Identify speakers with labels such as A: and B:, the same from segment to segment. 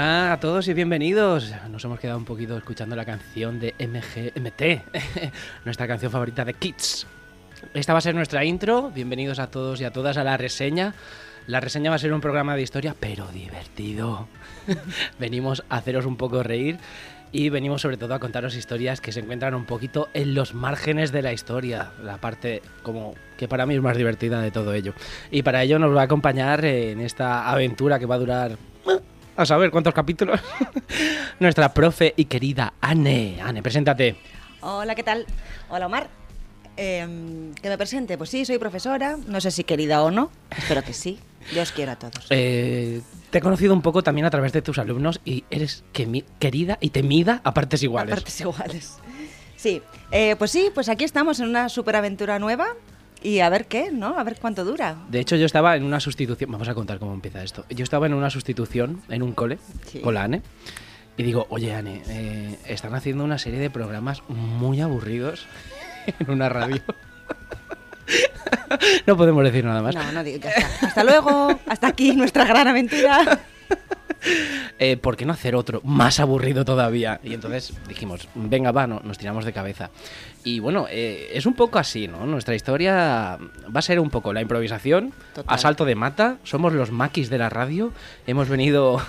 A: Hola a todos y bienvenidos. Nos hemos quedado un poquito escuchando la canción de MGMT, nuestra canción favorita de Kids. Esta va a ser nuestra intro. Bienvenidos a todos y a todas a la reseña. La reseña va a ser un programa de historia, pero divertido. venimos a haceros un poco reír y venimos sobre todo a contaros historias que se encuentran un poquito en los márgenes de la historia, la parte como que para mí es más divertida de todo ello. Y para ello nos va a acompañar en esta aventura que va a durar a saber cuántos capítulos. Nuestra profe y querida Anne. Anne, preséntate.
B: Hola, ¿qué tal? Hola, Omar. Eh, que me presente. Pues sí, soy profesora. No sé si querida o no. Espero que sí. Yo os quiero a todos.
A: Eh, te he conocido un poco también a través de tus alumnos y eres que- querida y temida a partes iguales.
B: A partes iguales. Sí, eh, pues sí, pues aquí estamos en una superaventura nueva y a ver qué, ¿no? A ver cuánto dura.
A: De hecho, yo estaba en una sustitución. Vamos a contar cómo empieza esto. Yo estaba en una sustitución en un cole
B: Sí.
A: con la Anne. Y digo, oye, Anne, eh, están haciendo una serie de programas muy aburridos en una radio. no podemos decir nada más.
B: No, no digo, ya está. Hasta luego, hasta aquí nuestra gran aventura.
A: Eh, ¿Por qué no hacer otro más aburrido todavía? Y entonces dijimos, venga, va, no, nos tiramos de cabeza. Y bueno, eh, es un poco así, ¿no? Nuestra historia va a ser un poco la improvisación,
B: Total.
A: asalto de mata, somos los maquis de la radio, hemos venido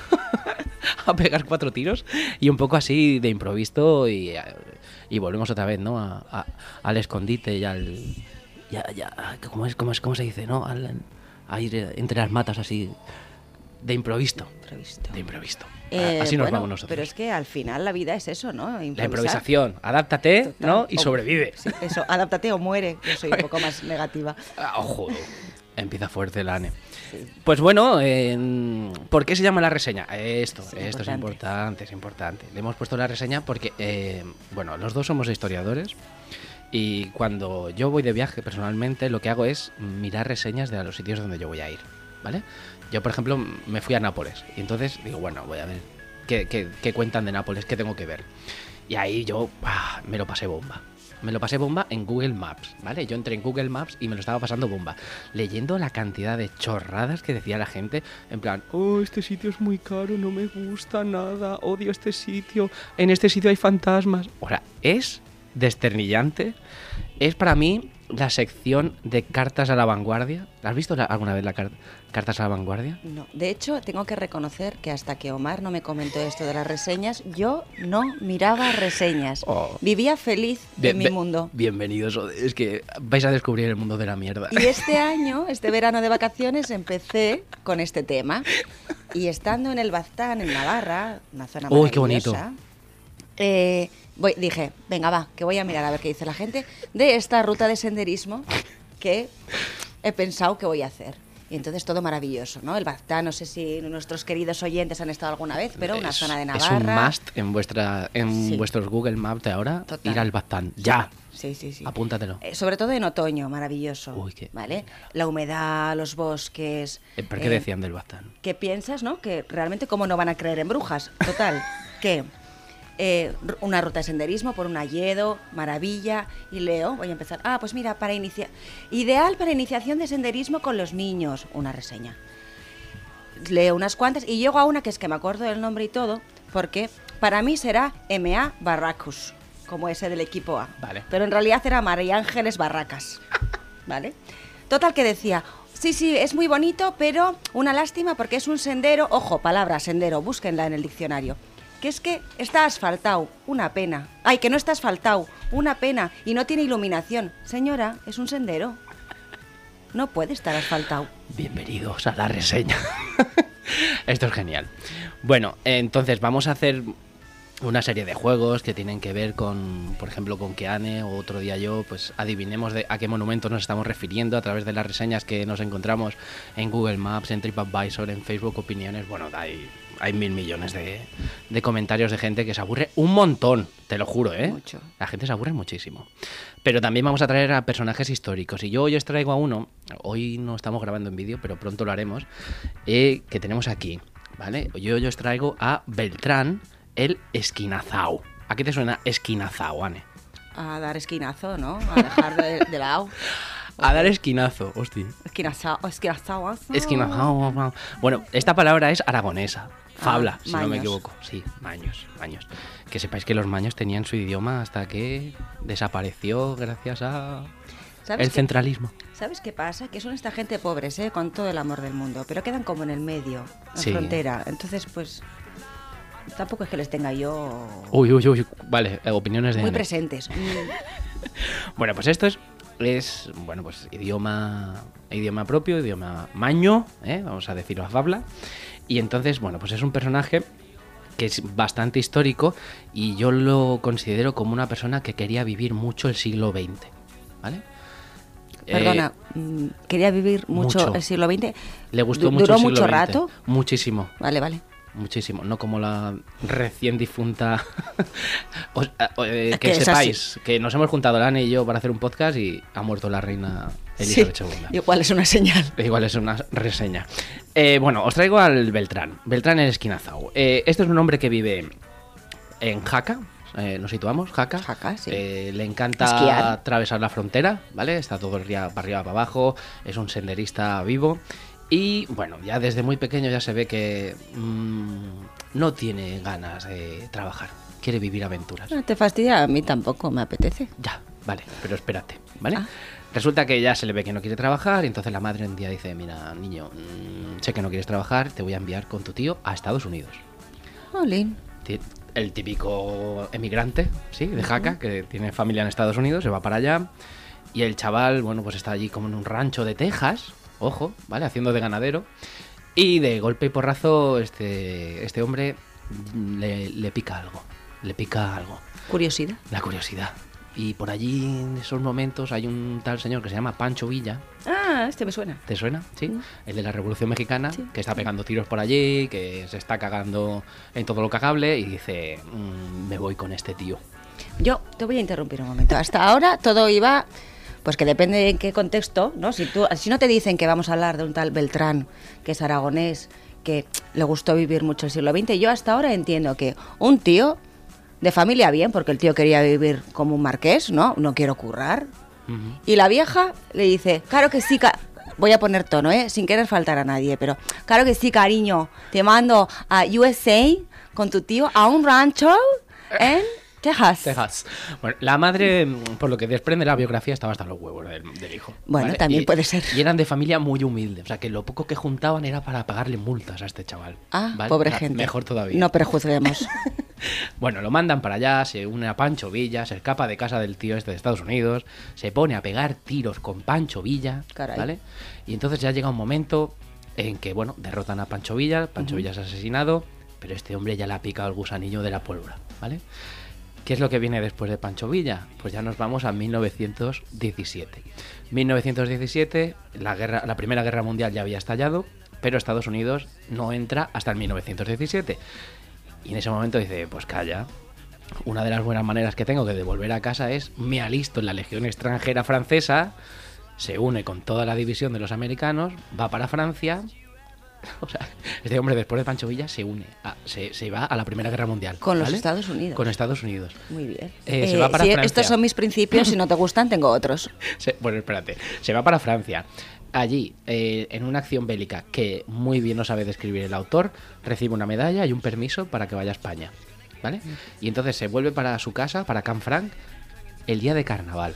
A: a pegar cuatro tiros y un poco así de improviso y, y volvemos otra vez, ¿no? A- a- al escondite y al... Ya, ya, ¿cómo, es, cómo, es, ¿Cómo se dice, no? Al, a ir entre las matas así, de improviso. De improviso.
B: Eh,
A: Así nos
B: bueno,
A: vamos nosotros.
B: Pero es que al final la vida es eso, ¿no?
A: La improvisación. Adáptate,
B: Total.
A: ¿no? Y
B: O-
A: sobrevive.
B: Sí, eso, adáptate o muere. Yo soy un poco más negativa.
A: Ah, ojo. Empieza fuerte la ANE.
B: Sí.
A: Pues bueno, eh, ¿por qué se llama la reseña? Esto, esto es
B: importante.
A: importante, es importante. Le hemos puesto la reseña porque, eh, bueno, los dos somos historiadores y cuando yo voy de viaje personalmente lo que hago es mirar reseñas de los sitios donde yo voy a ir, ¿vale? Yo, por ejemplo, me fui a Nápoles y entonces digo, bueno, voy a ver qué, qué- cuentan de Nápoles, qué tengo que ver. Y ahí yo me lo pasé bomba. Me lo pasé bomba en Google Maps, ¿vale? Yo entré en Google Maps y me lo estaba pasando bomba. Leyendo la cantidad de chorradas que decía la gente, en plan, oh, este sitio es muy caro, no me gusta nada, odio este sitio, en este sitio hay fantasmas. O sea, es desternillante. Es para mí la sección de cartas a la vanguardia. ¿La ¿Has visto la- alguna vez la car- cartas a la vanguardia?
B: No, de hecho, tengo que reconocer que hasta que Omar no me comentó esto de las reseñas, yo no miraba reseñas.
A: Oh.
B: Vivía feliz en mi mundo.
A: Bienvenidos, es que vais a descubrir el mundo de la mierda.
B: Y este año, este verano de vacaciones, empecé con este tema. Y estando en el Baztán, en Navarra, una zona
A: Uy, qué bonito.
B: Eh, voy- dije, venga, va, que voy a mirar a ver qué dice la gente de esta ruta de senderismo que he pensado que voy a hacer. Y entonces todo maravilloso, ¿no? El Baztán, no sé si nuestros queridos oyentes han estado alguna vez, pero una
A: Es-
B: zona de
A: Es
B: Navarra.
A: un must en, vuestra, en
B: Sí.
A: vuestros Google Maps de ahora
B: Total.
A: ir al Baztán. Ya,
B: Sí, sí, sí.
A: apúntatelo.
B: Eh, sobre todo en otoño, maravilloso.
A: Uy, qué-
B: ¿Vale? La humedad, los bosques.
A: Eh, ¿Pero qué
B: eh,
A: decían del Baztán?
B: que piensas, ¿no? Que realmente cómo no van a creer en brujas. Total, que eh, una ruta de senderismo por un alledo, maravilla, y leo, voy a empezar. Ah, pues mira, para iniciar. Ideal para iniciación de senderismo con los niños, una reseña. Leo unas cuantas y llego a una que es que me acuerdo del nombre y todo, porque para mí será MA Barracus, como ese del equipo A.
A: Vale.
B: Pero en realidad era María Ángeles Barracas. ¿Vale? Total que decía, sí, sí, es muy bonito, pero una lástima porque es un sendero, ojo, palabra sendero, búsquenla en el diccionario. Que es que está asfaltado, una pena. Ay, que no está asfaltado, una pena, y no tiene iluminación. Señora, es un sendero. No puede estar asfaltado.
A: Bienvenidos a la reseña. Esto es genial. Bueno, entonces vamos a hacer una serie de juegos que tienen que ver con, por ejemplo, con que Anne o otro día yo, pues adivinemos a qué monumento nos estamos refiriendo a través de las reseñas que nos encontramos en Google Maps, en TripAdvisor, en Facebook Opiniones. Bueno, hay, hay mil millones de, de comentarios de gente que se aburre un montón, te lo juro, ¿eh?
B: Mucho.
A: La gente se aburre muchísimo. Pero también vamos a traer a personajes históricos. Y yo hoy os traigo a uno, hoy no estamos grabando en vídeo, pero pronto lo haremos, eh, que tenemos aquí, ¿vale? Yo hoy os traigo a Beltrán el Esquinazao. ¿A qué te suena Esquinazao, Ane?
B: A dar esquinazo, ¿no? A dejar de, de lado.
A: A dar esquinazo, hostia.
B: Esquinazo, esquinazo. ah.
A: Esquinazao. Bueno, esta palabra es aragonesa. Fabla,
B: Ah,
A: si no me equivoco. Sí, maños, maños. Que sepáis que los maños tenían su idioma hasta que desapareció gracias a
B: ¿Sabes
A: el
B: qué-
A: centralismo.
B: ¿Sabes qué pasa? Que son esta gente pobres, ¿eh? Con todo el amor del mundo, pero quedan como en el medio, en
A: Sí.
B: frontera. Entonces, pues, tampoco es que les tenga yo
A: Uy, uy, uy. Vale, eh, opiniones de
B: muy
A: Ane.
B: presentes.
A: Bueno, pues esto es, es bueno, pues idioma, idioma propio, idioma maño, ¿eh? vamos a decirlo a Fabla. Y entonces, bueno, pues es un personaje que es bastante histórico y yo lo considero como una persona que quería vivir mucho el siglo XX, ¿vale? Eh,
B: Perdona, mm, quería vivir mucho,
A: mucho.
B: el siglo XX.
A: le gustó mucho
B: ¿Duró
A: el siglo
B: mucho
A: XX.
B: rato?
A: Muchísimo.
B: Vale, vale.
A: Muchísimo, no como la recién difunta. Os- eh,
B: Es
A: que
B: que
A: sepáis que nos hemos juntado Lana y yo para hacer un podcast y ha muerto la reina Elizabeth
B: Sí,
A: II.
B: igual es una señal.
A: Igual es una reseña. Eh, bueno, os traigo al Beltrán. Beltrán el Esquinazao. Eh, este es un hombre que vive en Jaca. eh, nos situamos, Jaca.
B: Jaca, sí.
A: Eh, le encanta
B: Esquiar.
A: atravesar la frontera, ¿vale? Está todo el día para arriba, para abajo. Es un senderista vivo. Y bueno, ya desde muy pequeño ya se ve que mm, no tiene ganas de trabajar. Quiere vivir aventuras.
B: No te fastidia, a mí tampoco me apetece.
A: Ya, vale, pero espérate, ¿vale?
B: Ah.
A: Resulta que ya se le ve que no quiere trabajar y entonces la madre un día dice, mira, niño, mm, sé que no quieres trabajar, te voy a enviar con tu tío a Estados Unidos. Ti- El típico emigrante, ¿sí? De Jaca, que tiene familia en Estados Unidos, se va para allá y el chaval, bueno, pues está allí como en un rancho de Texas, ojo, ¿vale? Haciendo de ganadero y de golpe y porrazo este, este hombre le, le pica algo, le pica algo.
B: Curiosidad.
A: La curiosidad. Y por allí, en esos momentos, hay un tal señor que se llama Pancho Villa.
B: Ah, este me suena.
A: ¿Te suena? Sí.
B: Mm.
A: El de la Revolución Mexicana,
B: Sí.
A: que está pegando tiros por allí, que se está cagando en todo lo cagable y dice, "Mm, me voy con este tío.
B: Yo te voy a interrumpir un momento. Hasta ahora todo iba, pues que depende en qué contexto, ¿no? Si, tú, si no te dicen que vamos a hablar de un tal Beltrán, que es aragonés, que le gustó vivir mucho el siglo XX, yo hasta ahora entiendo que un tío de familia bien, porque el tío quería vivir como un marqués, ¿no? No quiero currar. Y la vieja le dice, claro que sí, ca- voy a poner tono, ¿eh? Sin querer faltar a nadie, pero claro que sí, cariño, te mando a USA con tu tío a un rancho en Texas.
A: Texas. Bueno, la madre, mm, por lo que desprende la biografía, estaba hasta los huevos del, del hijo.
B: Bueno, también
A: Y-
B: puede ser.
A: Y eran de familia muy humilde. O sea, que lo poco que juntaban era para pagarle multas a este chaval.
B: Ah,
A: ¿vale?
B: pobre
A: O sea,
B: gente.
A: Mejor todavía.
B: No prejuzguemos.
A: Bueno, lo mandan para allá, se une a Pancho Villa, se escapa de casa del tío este de Estados Unidos, se pone a pegar tiros con Pancho Villa,
B: Caray.
A: ¿vale? Y entonces ya llega un momento en que, bueno, derrotan a Pancho Villa, Pancho Villa es asesinado, pero este hombre ya le ha picado el gusanillo de la pólvora, ¿vale? ¿Qué es lo que viene después de Pancho Villa? Pues ya nos vamos a 1917. 1917, la, guerra, la Primera Guerra Mundial ya había estallado, pero Estados Unidos no entra hasta el 1917. Y en ese momento dice, pues calla, una de las buenas maneras que tengo de devolver a casa es me alisto en la Legión extranjera francesa, se une con toda la división de los americanos, va para Francia. O sea, este hombre después de Pancho Villa se une, a- se, se va a la Primera Guerra Mundial.
B: Con los. Estados Unidos.
A: Con Estados Unidos.
B: Muy bien.
A: Eh, se va para
B: si
A: Francia.
B: estos son mis principios, si no te gustan, tengo otros.
A: Se- bueno, espérate. Se va para Francia. Allí, eh, en una acción bélica que muy bien no sabe describir el autor, recibe una medalla y un permiso para que vaya a España. ¿Vale? Y entonces se vuelve para su casa, para Canfranc, el día de carnaval.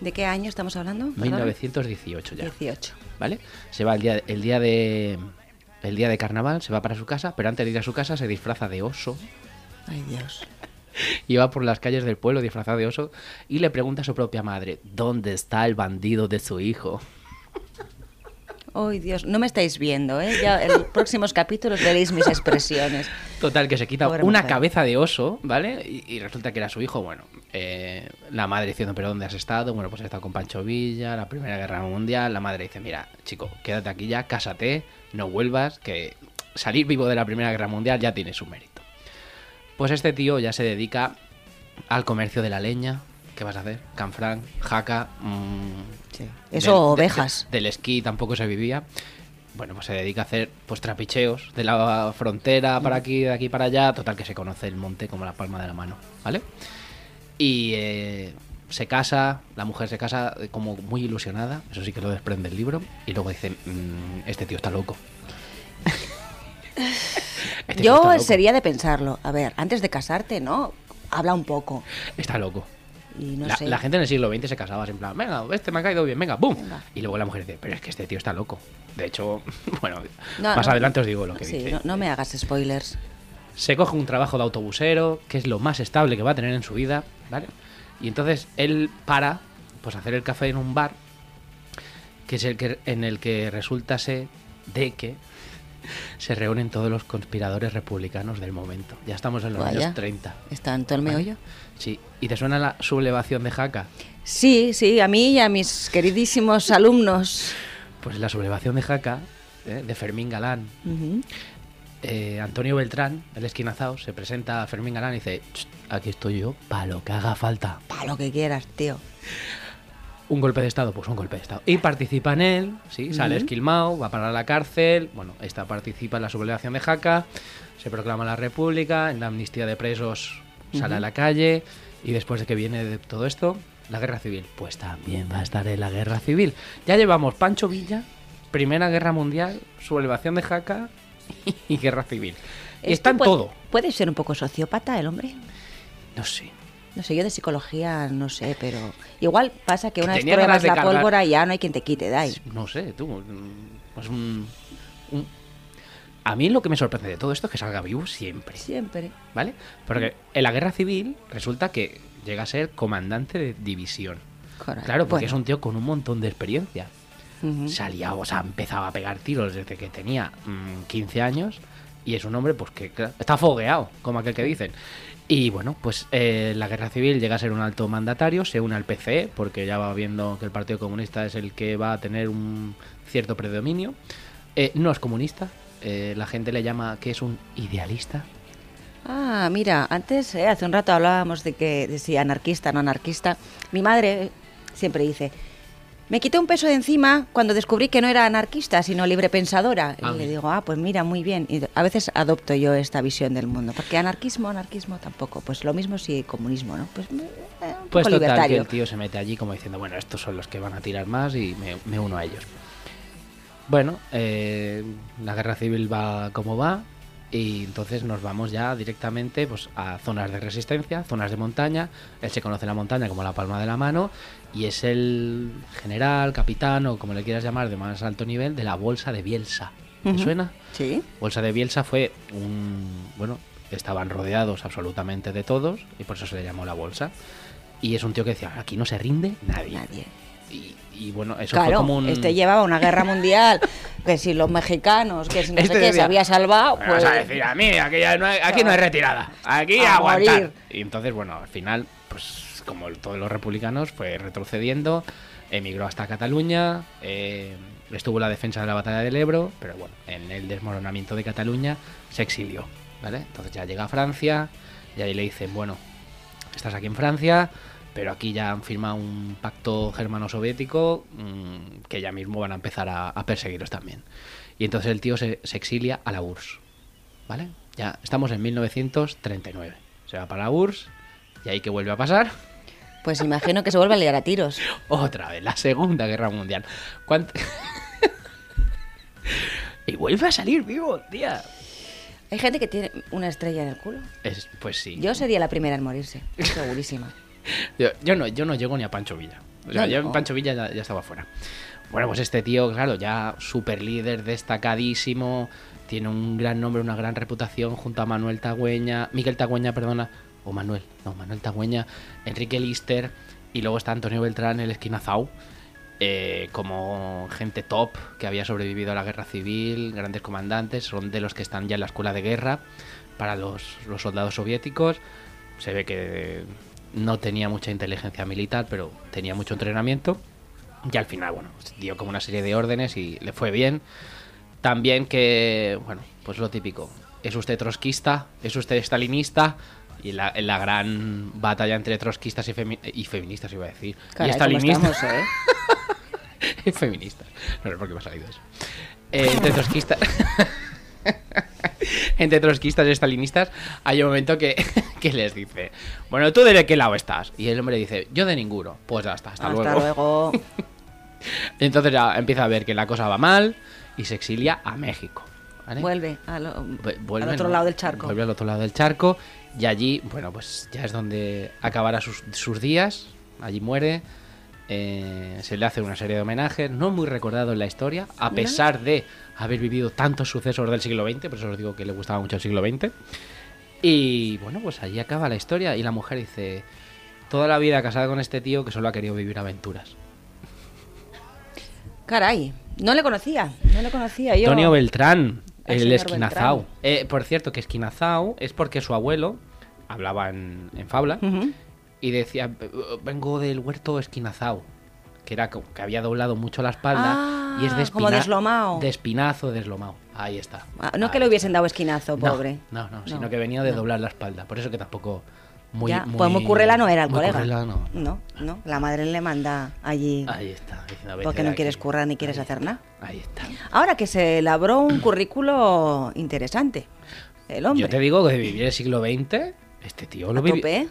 B: ¿De qué año estamos hablando? Perdón.
A: 1918 ya.
B: 18.
A: ¿Vale? Se va el día, el día de. El día de carnaval, se va para su casa, pero antes de ir a su casa se disfraza de oso
B: Ay, Dios.
A: y va por las calles del pueblo disfrazado de oso y le pregunta a su propia madre, ¿dónde está el bandido de su hijo?
B: Ay, Dios, no me estáis viendo, ¿eh? Ya en los próximos capítulos veréis mis expresiones.
A: Total, que se quita
B: Pobre
A: una
B: mujer.
A: cabeza de oso, ¿vale? Y, y resulta que era su hijo, bueno, eh, la madre diciendo, pero ¿dónde has estado? Bueno, pues he estado con Pancho Villa, la Primera Guerra Mundial, la madre dice, mira, chico, quédate aquí ya, cásate, no vuelvas, que salir vivo de la Primera Guerra Mundial ya tiene su mérito. Pues este tío ya se dedica al comercio de la leña, ¿qué vas a hacer? Canfrán, jaca, mm,
B: Eso,
A: del-
B: ovejas.
A: de- del esquí tampoco se vivía. Bueno, pues se dedica a hacer pues trapicheos de la frontera para aquí, de aquí para allá. Total que se conoce el monte como la palma de la mano, ¿vale? Y eh, se casa, la mujer se casa eh, como muy ilusionada, eso sí que lo desprende el libro, y luego dice, "Mm, este tío está loco. Este tío está
B: Yo
A: loco.
B: sería de pensarlo. A ver, antes de casarte, ¿no? Habla un poco.
A: Está loco.
B: Y no
A: la,
B: sé.
A: la gente en el siglo XX se casaba en plan, venga, este me ha caído bien, venga.
B: Venga.
A: Y luego la mujer dice, pero es que este tío está loco. De hecho, bueno,
B: No,
A: más
B: no.
A: adelante os digo lo que
B: Sí,
A: dice.
B: no, me hagas spoilers.
A: Se coge un trabajo de autobusero, que es lo más estable que va a tener en su vida, ¿vale? Y entonces él para, pues, hacer el café en un bar, que es el que, en el que resultase de que se reúnen todos los conspiradores republicanos del momento. Ya estamos en los
B: Vaya.
A: años 30.
B: ¿Está en todo el meollo?
A: Sí. ¿Y te suena la sublevación de Jaca?
B: Sí, sí, a mí y a mis queridísimos alumnos.
A: Pues la sublevación de Jaca, ¿eh? de Fermín Galán, eh, Antonio Beltrán, el esquinazao, se presenta a Fermín Galán y dice, "Ch, aquí estoy yo, para lo que haga falta.
B: Pa' lo que quieras, tío.
A: Un golpe de Estado, pues un golpe de Estado. Y participa en él, ¿sí? Sale
B: Ujú.
A: esquilmado, va para la cárcel, bueno, esta participa en la sublevación de Jaca, se proclama la República, en la amnistía de presos sale a la calle, y después de que viene de todo esto, la guerra civil, pues también va a estar en la guerra civil. Ya llevamos Pancho Villa, Primera Guerra Mundial, sublevación de Jaca y guerra civil. Y está en todo.
B: ¿Puede ser un poco sociópata el hombre?
A: No sé.
B: No sé, yo de psicología no sé, pero igual pasa que una vez pruebas la
A: cargar-
B: pólvora ya no hay quien te quite, dai.
A: No sé, tú. mm, Pues un, un- A mí lo que me sorprende de todo esto es que salga vivo siempre.
B: Siempre.
A: ¿Vale? Porque en la guerra civil resulta que llega a ser comandante de división.
B: Correcto.
A: Claro, porque
B: Bueno.
A: es un tío con un montón de experiencia. Salía, o sea, empezaba a pegar tiros desde que tenía mm, 15 años. Y es un hombre, pues que claro, está fogueado, como aquel que dicen. Y bueno, pues eh, la guerra civil llega a ser un alto mandatario, se une al PCE, porque ya va viendo que el Partido Comunista es el que va a tener un cierto predominio. Eh, no es comunista, eh, la gente le llama que es un idealista.
B: Ah, mira, antes, eh, hace un rato hablábamos de que de si anarquista no anarquista. Mi madre siempre dice, me quité un peso de encima cuando descubrí que no era anarquista, sino librepensadora.
A: Ah,
B: y le digo, ah, pues mira, muy bien. Y a veces adopto yo esta visión del mundo, porque anarquismo, anarquismo tampoco. Pues lo mismo si comunismo, ¿no? Pues, eh, un
A: Pues
B: poco
A: total, que
B: libertario.
A: el tío se mete allí como diciendo, bueno, estos son los que van a tirar más y me, me uno a ellos. Bueno, eh, la guerra civil va como va y entonces nos vamos ya directamente pues, a zonas de resistencia, zonas de montaña. Él se conoce la montaña como la palma de la mano y es el general, capitán o como le quieras llamar de más alto nivel de la bolsa de Bielsa. ¿Te suena?
B: Sí.
A: Bolsa de Bielsa fue un. Bueno, estaban rodeados absolutamente de todos y por eso se le llamó la bolsa. Y es un tío que decía: aquí no se rinde nadie.
B: Nadie.
A: Y, y bueno, eso fue
B: Claro,
A: como un.
B: este llevaba una guerra mundial, que si los mexicanos, que si no
A: Este
B: sé qué, se había salvado,
A: "Me
B: pues...
A: vas a decir a mí, aquí, ya no hay, aquí no hay retirada. Aquí
B: A
A: aguantar.
B: morir.
A: Y entonces, bueno, al final, pues como todos los republicanos, fue retrocediendo, emigró hasta Cataluña, eh, estuvo en la defensa de la batalla del Ebro, pero bueno, en el desmoronamiento de Cataluña se exilió, ¿vale? Entonces ya llega a Francia y ahí le dicen, bueno, estás aquí en Francia, pero aquí ya han firmado un pacto germano-soviético mm, que ya mismo van a empezar a, a perseguiros también. Y entonces el tío se, se exilia a la URSS, ¿vale? Ya estamos en 1939. Se va para la URSS y ahí que vuelve a pasar
B: Pues imagino que se vuelve a liar a tiros.
A: otra vez, la Segunda Guerra Mundial. ¿Cuánt- y vuelve a salir vivo, tía.
B: Hay gente que tiene una estrella en el culo.
A: Es- pues sí.
B: Yo sería la primera en morirse, segurísima.
A: Yo, yo no, yo no llego ni a Pancho Villa. O sea,
B: No,
A: yo en Pancho Villa ya, ya estaba fuera. Bueno, pues este tío, claro, ya super líder, destacadísimo, tiene un gran nombre, una gran reputación junto a Manuel Tagüeña, Miguel Tagüeña, perdona, o Manuel, no, Manuel Tagüeña, Enrique Lister, y luego está Antonio Beltrán, el esquinazao. eh, como gente top que había sobrevivido a la guerra civil, grandes comandantes, son de los que están ya en la escuela de guerra para los, los soldados soviéticos. Se ve que no tenía mucha inteligencia militar, pero tenía mucho entrenamiento. Y al final, bueno, dio como una serie de órdenes y le fue bien. También que, bueno, pues lo típico. ¿Es usted trotskista? ¿Es usted stalinista? Y la, en la gran batalla entre trotskistas y, femi- y feministas, iba a decir.
B: Caray,
A: y
B: ¿cómo
A: stalinistas.
B: eh?
A: y feministas. No sé por qué me ha salido eso. Eh, entre trotskistas. entre trotskistas y stalinistas hay un momento que, que les dice: Bueno, ¿tú de qué lado estás? Y el hombre dice: Yo de ninguno. Pues ya está, hasta,
B: Hasta
A: luego.
B: luego.
A: Entonces ya empieza a ver que la cosa va mal y se exilia a México. ¿vale?
B: Vuelve a lo-
A: Vu- vuelve,
B: al otro lado del charco.
A: Vuelve al otro lado del charco y allí, bueno, pues ya es donde acabará sus, sus días. Allí muere. eh, se le hace una serie de homenajes, no muy recordado en la historia, a pesar de haber vivido tantos sucesos del siglo XX, por eso os digo que le gustaba mucho el siglo XX. Y bueno, pues allí acaba la historia y la mujer dice, toda la vida casada con este tío que solo ha querido vivir aventuras.
B: Caray, no le conocía, no le conocía yo.
A: Antonio Beltrán, el
B: señor
A: esquinazao.
B: Beltrán.
A: Eh, por cierto, que esquinazao es porque su abuelo hablaba en, en fabla y decía, vengo del huerto esquinazao, que era que había doblado mucho la espalda
B: Ah,
A: y es de
B: como
A: espina-
B: deslomao.
A: De espinazo, deslomado. Ahí está.
B: Ah, no que le hubiesen dado esquinazo,
A: No,
B: pobre.
A: No, no, sino que venía de doblar la espalda. Por eso que tampoco muy...
B: Ya,
A: muy
B: pues muy currela no era el colega.
A: currela no.
B: No, no, la madre le manda allí
A: Ahí está. diciendo, "Vete
B: porque no quieres
A: aquí".
B: currar ni quieres
A: Ahí
B: hacer
A: está,
B: nada.
A: Ahí está.
B: Ahora que se labró un currículo interesante, el hombre.
A: Yo te digo que vivir el siglo XX, este tío lo vivió.
B: tope, ¿eh?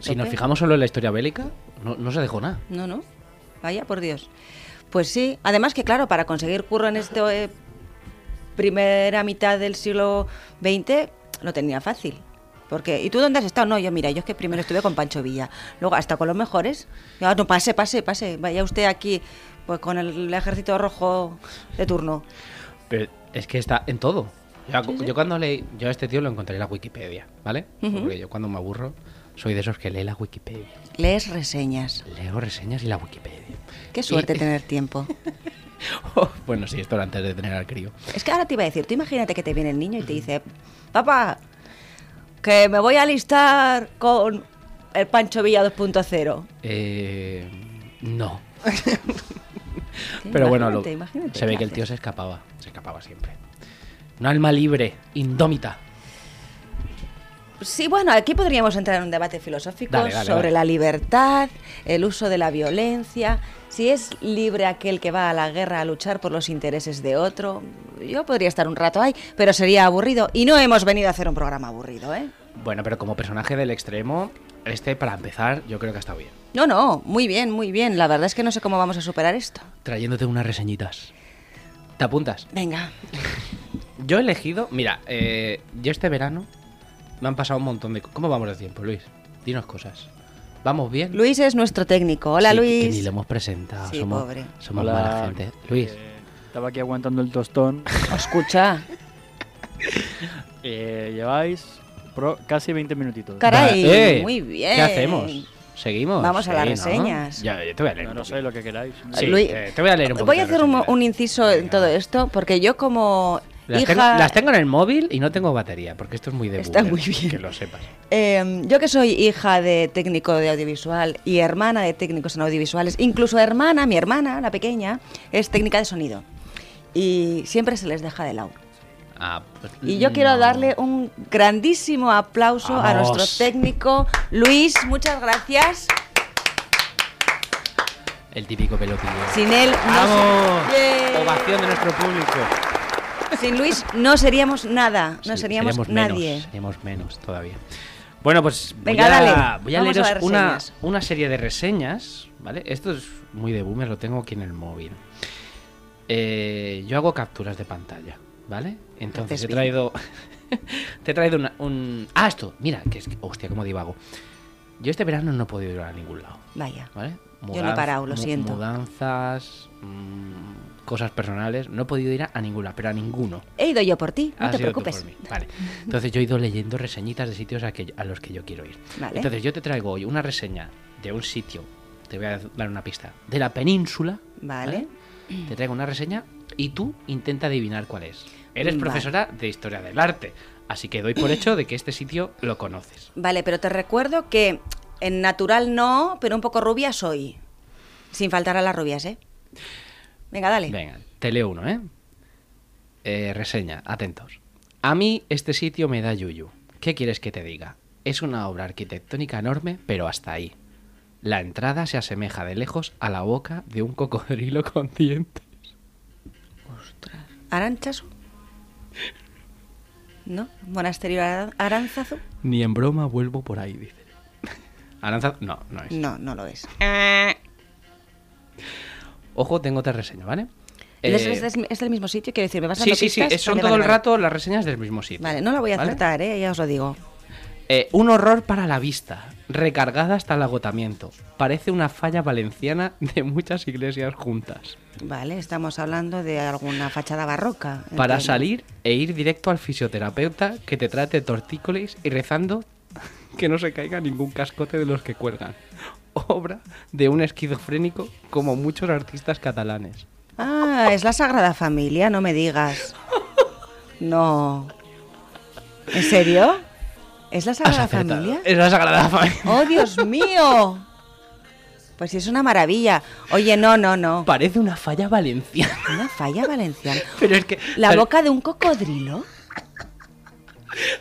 A: Si nos fijamos solo en la historia bélica, no, no se dejó nada.
B: No, no. Vaya, por Dios. Pues sí, además que claro, para conseguir curro en esta primera mitad del siglo XX lo tenía fácil. Porque, ¿y tú dónde has estado? No, yo mira, yo es que primero estuve con Pancho Villa, luego hasta con los mejores. Ya, no, pase, pase, pase, vaya usted aquí pues con el ejército rojo de turno.
A: Pero es que está en todo. Yo, yo cuando leí, yo a este tío lo encontré en la Wikipedia, ¿vale?
B: Ujú.
A: Porque yo cuando me aburro soy de esos que lee la Wikipedia.
B: Lees reseñas.
A: Leo reseñas y la Wikipedia.
B: Qué suerte
A: Y-
B: tener tiempo.
A: bueno, sí, esto era antes de tener al crío.
B: Es que ahora te iba a decir, tú imagínate que te viene el niño y te dice, papá, que me voy a alistar con el Pancho Villa 2.0.
A: Eh, no. Pero bueno, lo- se ve
B: ¿qué
A: que el tío se escapaba. Se escapaba siempre. Un alma libre, indómita.
B: Sí, bueno, aquí podríamos entrar en un debate filosófico
A: Dale, dale,
B: sobre
A: dale.
B: la libertad, el uso de la violencia, si es libre aquel que va a la guerra a luchar por los intereses de otro. Yo podría estar un rato ahí, pero sería aburrido. Y no hemos venido a hacer un programa aburrido, ¿eh?
A: Bueno, pero como personaje del extremo, este, para empezar, yo creo que ha estado bien.
B: No, no, muy bien, muy bien. La verdad es que no sé cómo vamos a superar esto.
A: Trayéndote unas reseñitas. ¿Te apuntas?
B: Venga.
A: Yo he elegido, mira, eh, yo este verano me han pasado un montón de... co- ¿Cómo vamos de tiempo, Luis? Dinos cosas. ¿Vamos bien?
B: Luis es nuestro técnico. Hola,
A: Sí,
B: Luis.
A: Que ni lo hemos presentado.
B: Sí,
A: somos
B: pobre.
A: somos
C: Hola,
A: mala gente. Luis,
C: que Estaba aquí aguantando el tostón.
B: Escucha.
C: Eh, lleváis pro- casi 20 minutitos.
B: Caray,
A: eh,
B: muy bien.
A: ¿Qué hacemos? ¿Seguimos?
B: Vamos a las
A: Sí, ¿no?
B: reseñas.
A: Ya, yo te voy a leer
C: No, sé lo que queráis.
A: Sí,
B: Luis,
A: eh, te voy a leer un
B: Voy a hacer un,
A: reseñas.
B: un inciso en todo esto, porque yo como
A: Las,
B: hija...
A: tengo, las tengo en el móvil y no tengo batería, porque esto es muy de
B: Está muy bien.
A: Que lo sepas.
B: Eh, yo que soy hija de técnico de audiovisual y hermana de técnicos en audiovisuales, incluso hermana, mi hermana, la pequeña, es técnica de sonido. Y siempre se les deja de lado.
A: Ah, pues
B: Y yo quiero darle un grandísimo aplauso a nuestro técnico Luis. Muchas gracias.
A: El típico pelotillo.
B: Sin él no
A: ¡Vamos!
B: se-.
A: Ovación de nuestro público.
B: Sin Luis no seríamos nada, no
A: Sí,
B: seríamos, nadie.
A: Menos, seríamos menos todavía. Bueno, pues voy
B: Venga,
A: a,
B: dale.
A: voy a
B: Vamos a
A: leeros una, serie de reseñas, ¿vale? Esto es muy de boomer, lo tengo aquí en el móvil. Eh, yo hago capturas de pantalla, ¿vale? Entonces he traído... te he traído una- un... Ah, esto, mira, que es... Hostia, cómo divago. Yo este verano no he podido ir a ningún lado.
B: Vaya.
A: ¿Vale?
B: Yo no he parado, lo siento.
A: Mudanzas, mm, cosas personales. No he podido ir a, a ninguna, pero a ninguno.
B: He ido yo por ti, no
A: Has
B: te preocupes.
A: por mí. Vale. Entonces yo he ido leyendo reseñitas de sitios a, que- a los que yo quiero ir.
B: Vale.
A: Entonces yo te traigo hoy una reseña de un sitio te voy a dar una pista, de la península.
B: Vale.
A: Te traigo una reseña y tú intenta adivinar cuál es. Eres
B: Vale.
A: profesora de historia del arte, así que doy por hecho de que este sitio lo conoces.
B: Vale, pero te recuerdo que en natural no, pero un poco rubia soy. Sin faltar a las rubias, ¿eh? Venga, dale.
A: Venga, te leo uno, ¿eh? Eh, Reseña, atentos. A mí este sitio me da yuyu. ¿Qué quieres que te diga? Es una obra arquitectónica enorme, pero hasta ahí. La entrada se asemeja de lejos a la boca de un cocodrilo con dientes.
B: ¿Aranchazu? ¿No? ¿Monasterio Aran- Aránzazu?
A: Ni en broma vuelvo por ahí, dice. Aranza... No, no es.
B: No, no lo es.
A: Ojo, tengo otra reseña, ¿vale?
B: ¿Es,
A: Eh,
B: es- es del mismo sitio? Quiero decir, ¿me vas
A: sí,
B: dando
A: sí, sí, es- son
B: Vale,
A: todo
B: vale,
A: el
B: vale.
A: rato las reseñas del mismo sitio.
B: Vale, no la voy a
A: ¿vale?
B: acertar, ¿eh? Ya os lo digo.
A: Eh, un horror para la vista, recargada hasta el agotamiento. Parece una falla valenciana de muchas iglesias juntas.
B: Vale, estamos hablando de alguna fachada barroca.
A: Para
B: entiendo.
A: salir e ir directo al fisioterapeuta que te trate tortícolis y rezando que no se caiga ningún cascote de los que cuelgan. Obra de un esquizofrénico como muchos artistas catalanes.
B: Ah, es la Sagrada Familia, no me digas. No. ¿En serio? ¿Es la Sagrada. Familia?
A: Es la Sagrada Familia.
B: ¡Oh, Dios mío! Pues sí, es una maravilla. Oye, no, no, no.
A: Parece una falla valenciana.
B: Una falla valenciana.
A: Pero es que
B: La boca de un cocodrilo.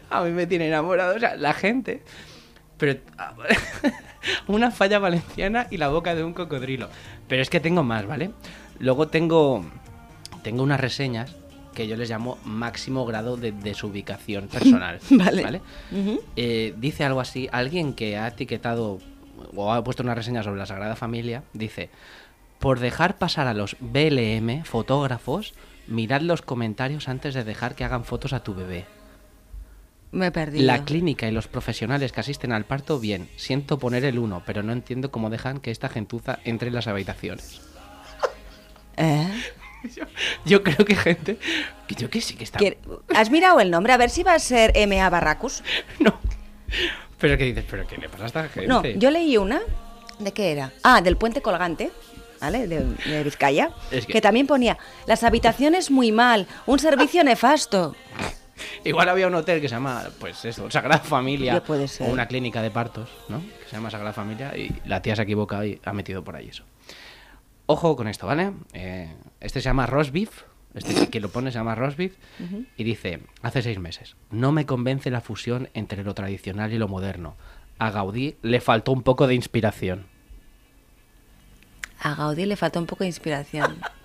A: A mí me tiene enamorado. O sea, la gente. Pero. Una falla valenciana y la boca de un cocodrilo. Pero es que tengo más, ¿vale? Luego tengo. Tengo unas reseñas que yo les llamo máximo grado de desubicación personal.
B: Vale.
A: Eh, dice algo así, alguien que ha etiquetado o ha puesto una reseña sobre la Sagrada Familia, dice, por dejar pasar a los BLM, fotógrafos, mirad los comentarios antes de dejar que hagan fotos a tu bebé.
B: Me he perdido.
A: La clínica y los profesionales que asisten al parto, bien, siento poner el uno, pero no entiendo cómo dejan que esta gentuza entre en las habitaciones.
B: ¿Eh?
A: Yo creo que gente, que yo que sí que está...
B: ¿Quiere- ¿Has mirado el nombre? A ver si va a ser M.A. Barracus.
A: No. Pero que dices, pero ¿qué le pasa a esta gente?
B: No, yo leí una. ¿De qué era? Ah, del puente colgante. ¿Vale? De, de Vizcaya.
A: Es que-
B: que... también ponía las habitaciones muy mal, un servicio nefasto.
A: Igual había un hotel que se llama, pues eso, Sagrada Familia.
B: Puede ser.
A: O una clínica de partos, ¿no? Que se llama Sagrada Familia y la tía se ha equivocado y ha metido por ahí eso. Ojo con esto, ¿vale? Eh, este se llama Roast Beef. Este que lo pone se llama Roast Beef. Y dice, hace seis meses, no me convence la fusión entre lo tradicional y lo moderno. A Gaudí le faltó un poco de inspiración.
B: A Gaudí le faltó un poco de inspiración.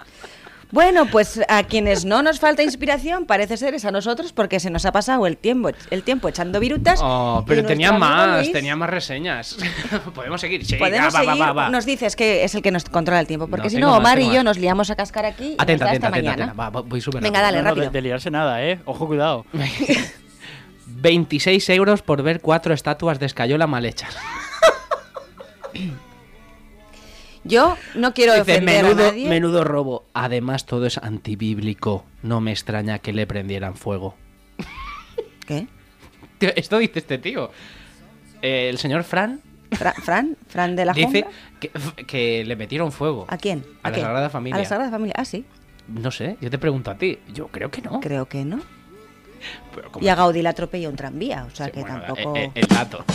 B: Bueno, pues a quienes no nos falta inspiración parece ser es a nosotros porque se nos ha pasado el tiempo, el tiempo echando virutas.
A: Oh,
B: y
A: pero tenía más,
B: Luis-
A: tenía más reseñas. Podemos seguir. Sí,
B: Podemos
A: va, va,
B: seguir,
A: va, va.
B: nos dices que es el que nos controla el tiempo, porque
A: No,
B: si no,
A: más,
B: Omar y yo nos liamos a cascar aquí y
A: Atenta,
B: nos da
A: atenta,
B: hasta
A: atenta,
B: mañana.
A: atenta. Va, va, voy súper
B: Venga,
A: rápido.
B: dale,
C: No, no, de,
B: rápido.
C: de liarse nada, ¿eh? Ojo, cuidado.
A: 26 euros por ver cuatro estatuas de escayola mal hechas.
B: Yo no quiero
A: Dice,
B: ofender
A: menudo,
B: a nadie.
A: menudo robo. Además, todo es antibíblico. No me extraña que le prendieran fuego.
B: ¿Qué?
A: Esto dice este tío. Eh, el señor Fran
B: Fra- Fran, Fran de la
A: dice que, que le metieron fuego.
B: ¿A quién?
A: A la
B: quién?
A: Sagrada Familia.
B: A la Sagrada Familia. Ah, sí.
A: No sé, yo te pregunto a ti. Yo creo que no.
B: Creo que no.
A: Pero
B: Y a Gaudí le atropelló un tranvía, o sea
A: Sí,
B: que
A: bueno,
B: tampoco.
A: eh, eh, el dato.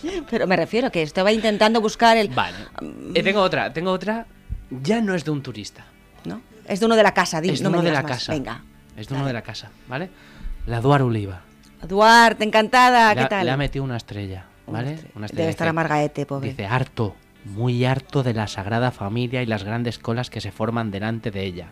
B: Pero me refiero que estaba intentando buscar el.
A: Vale. Eh, tengo otra, tengo otra. Ya no es de un turista.
B: ¿No? Es de uno de la casa, di,
A: es de
B: no me
A: uno de la
B: más.
A: casa.
B: Venga.
A: Es de uno
B: dale.
A: de la casa, ¿vale? La Duar Oliva.
B: Duarte, encantada, ¿qué
A: ha-
B: tal?
A: Le ha metido una estrella,
B: Una
A: ¿vale?
B: estrella.
A: Una
B: Debe estar
A: dice-
B: amargaete, pobre.
A: Dice harto, muy harto de la Sagrada Familia y las grandes colas que se forman delante de ella.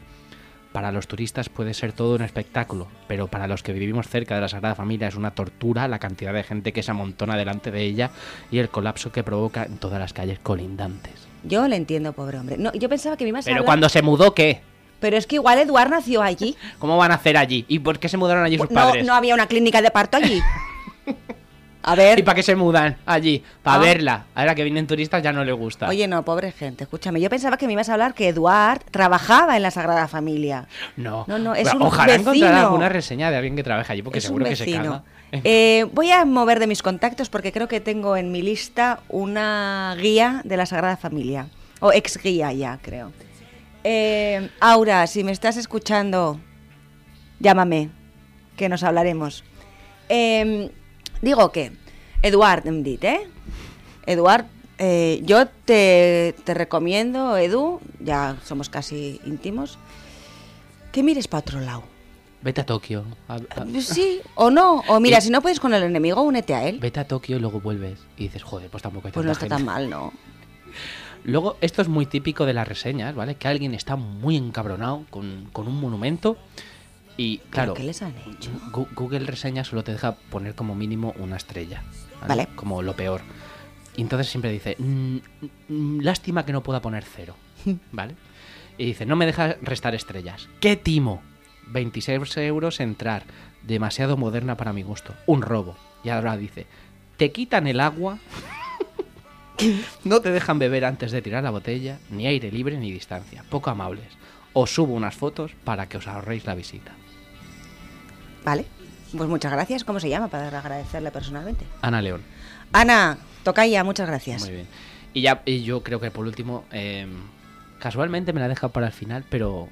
A: Para los turistas puede ser todo un espectáculo, pero para los que vivimos cerca de la Sagrada Familia es una tortura la cantidad de gente que se amontona delante de ella y el colapso que provoca en todas las calles colindantes.
B: Yo le entiendo, pobre hombre. No, yo pensaba que me ibas a
A: Pero
B: hablar-
A: cuando se mudó, ¿qué?
B: Pero es que igual Eduard nació allí.
A: ¿Cómo van a hacer allí? ¿Y por qué se mudaron allí sus
B: No,
A: padres?
B: no había una clínica de parto allí. A ver.
A: ¿Y para qué se mudan allí? Para
B: Ah.
A: verla. Ahora que vienen turistas ya no le gusta.
B: Oye, no, pobre gente, escúchame. Yo pensaba que me ibas a hablar que Eduard trabajaba en la Sagrada Familia.
A: no.
B: No, no, es
A: Bueno,
B: un
A: Ojalá encontrar
B: vecino.
A: alguna reseña de alguien que trabaja allí, porque
B: es
A: seguro
B: un
A: que se caga.
B: Eh, voy a mover de mis contactos porque creo que tengo en mi lista una guía de la Sagrada Familia. O ex guía ya, creo. Eh, Aura, si me estás escuchando, llámame, que nos hablaremos. Eh, digo que, Eduard, em dit, ¿eh? Eduard, eh, yo te, te recomiendo, Edu, ya somos casi íntimos, que mires para otro lado.
A: Vete a Tokio. a- a-
B: Pues Sí, o no. O mira,
A: Y-
B: si no puedes con el enemigo, únete a él.
A: Vete a Tokio y luego vuelves. Y dices, joder, pues tampoco hay
B: Pues no está tan mal, ¿no?
A: Luego, esto es muy típico de las reseñas, ¿vale? Que alguien está muy encabronado con, con un monumento y,
B: ¿Pero
A: claro,
B: ¿Qué les han hecho?
A: Google Reseñas solo te deja poner como mínimo una estrella.
B: Vale.
A: Como lo peor. Y entonces siempre dice, "Mm, mm, lástima que no pueda poner cero. ¿Vale? Y dice, no me deja restar estrellas. ¡Qué timo! 26 euros entrar. Demasiado moderna para mi gusto. Un robo. Y ahora dice, te quitan el agua. no te dejan beber antes de tirar la botella. Ni aire libre ni distancia. Poco amables. Os subo unas fotos para que os ahorréis la visita.
B: Vale. Pues muchas gracias. ¿Cómo se llama para agradecerle personalmente?
A: Ana León.
B: Ana, Tocaya, muchas gracias.
A: Muy bien. Y ya y yo creo que por último, eh, casualmente me la he dejado para el final, pero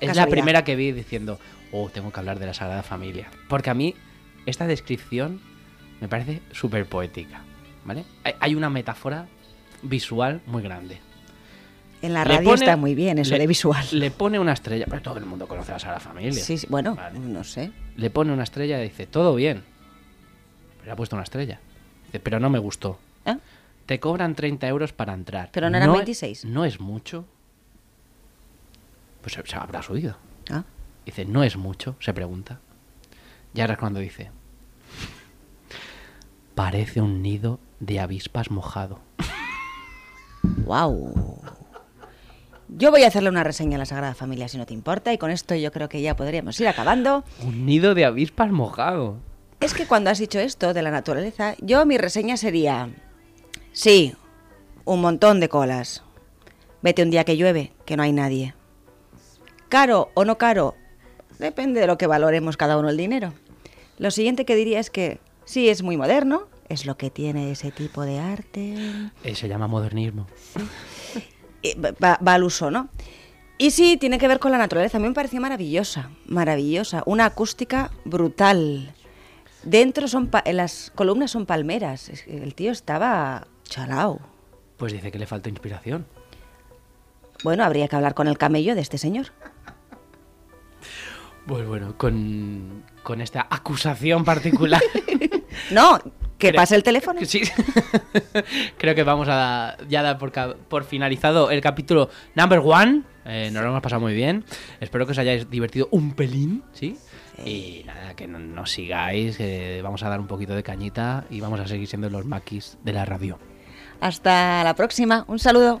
A: es la primera que vi diciendo, oh, tengo que hablar de la Sagrada Familia. Porque a mí esta descripción me parece súper poética, ¿vale? Hay una metáfora visual muy grande.
B: En la radio
A: pone-
B: está muy bien eso
A: le-
B: de visual.
A: Le pone una estrella, pero todo el mundo conoce a la Sagrada Familia.
B: Sí, sí, bueno,
A: Vale.
B: no sé.
A: Le pone una estrella y dice, todo bien. Pero le ha puesto una estrella. Dice, pero no me gustó.
B: ¿Eh?
A: Te cobran 30 euros para entrar.
B: Pero no eran
A: es-
B: 26.
A: ¿No es mucho? Pues se, se habrá subido.
B: Ah,
A: Dice, ¿no es mucho? Se pregunta. Y ahora es cuando dice, parece un nido de avispas mojado.
B: wow. Yo voy a hacerle una reseña a la Sagrada Familia si no te importa y con esto yo creo que ya podríamos ir acabando.
A: Un nido de avispas mojado.
B: Es que cuando has dicho esto de la naturaleza, yo mi reseña sería, sí, un montón de colas. Vete un día que llueve, que no hay nadie. Caro o no caro, depende de lo que valoremos cada uno el dinero. Lo siguiente que diría es que sí es muy moderno, es lo que tiene ese tipo de arte.
A: Eh, se llama modernismo.
B: Eh, va, va al uso, ¿no? Y sí, tiene que ver con la naturaleza. A mí me pareció maravillosa, maravillosa. Una acústica brutal. Dentro son pa- las columnas son palmeras. El tío estaba chalao.
A: Pues dice que le falta inspiración.
B: Bueno, habría que hablar con el camello de este señor.
A: Pues bueno, con, con esta acusación particular.
B: No, que pase el teléfono.
A: Sí. Creo que vamos a ya dar por, finalizado el capítulo number one. Eh, nos lo hemos pasado muy bien. Espero que os hayáis divertido un pelín, ¿sí? Y nada, que no- nos sigáis, que vamos a dar un poquito de cañita y vamos a seguir siendo los maquis de la radio.
B: Hasta la próxima. Un saludo.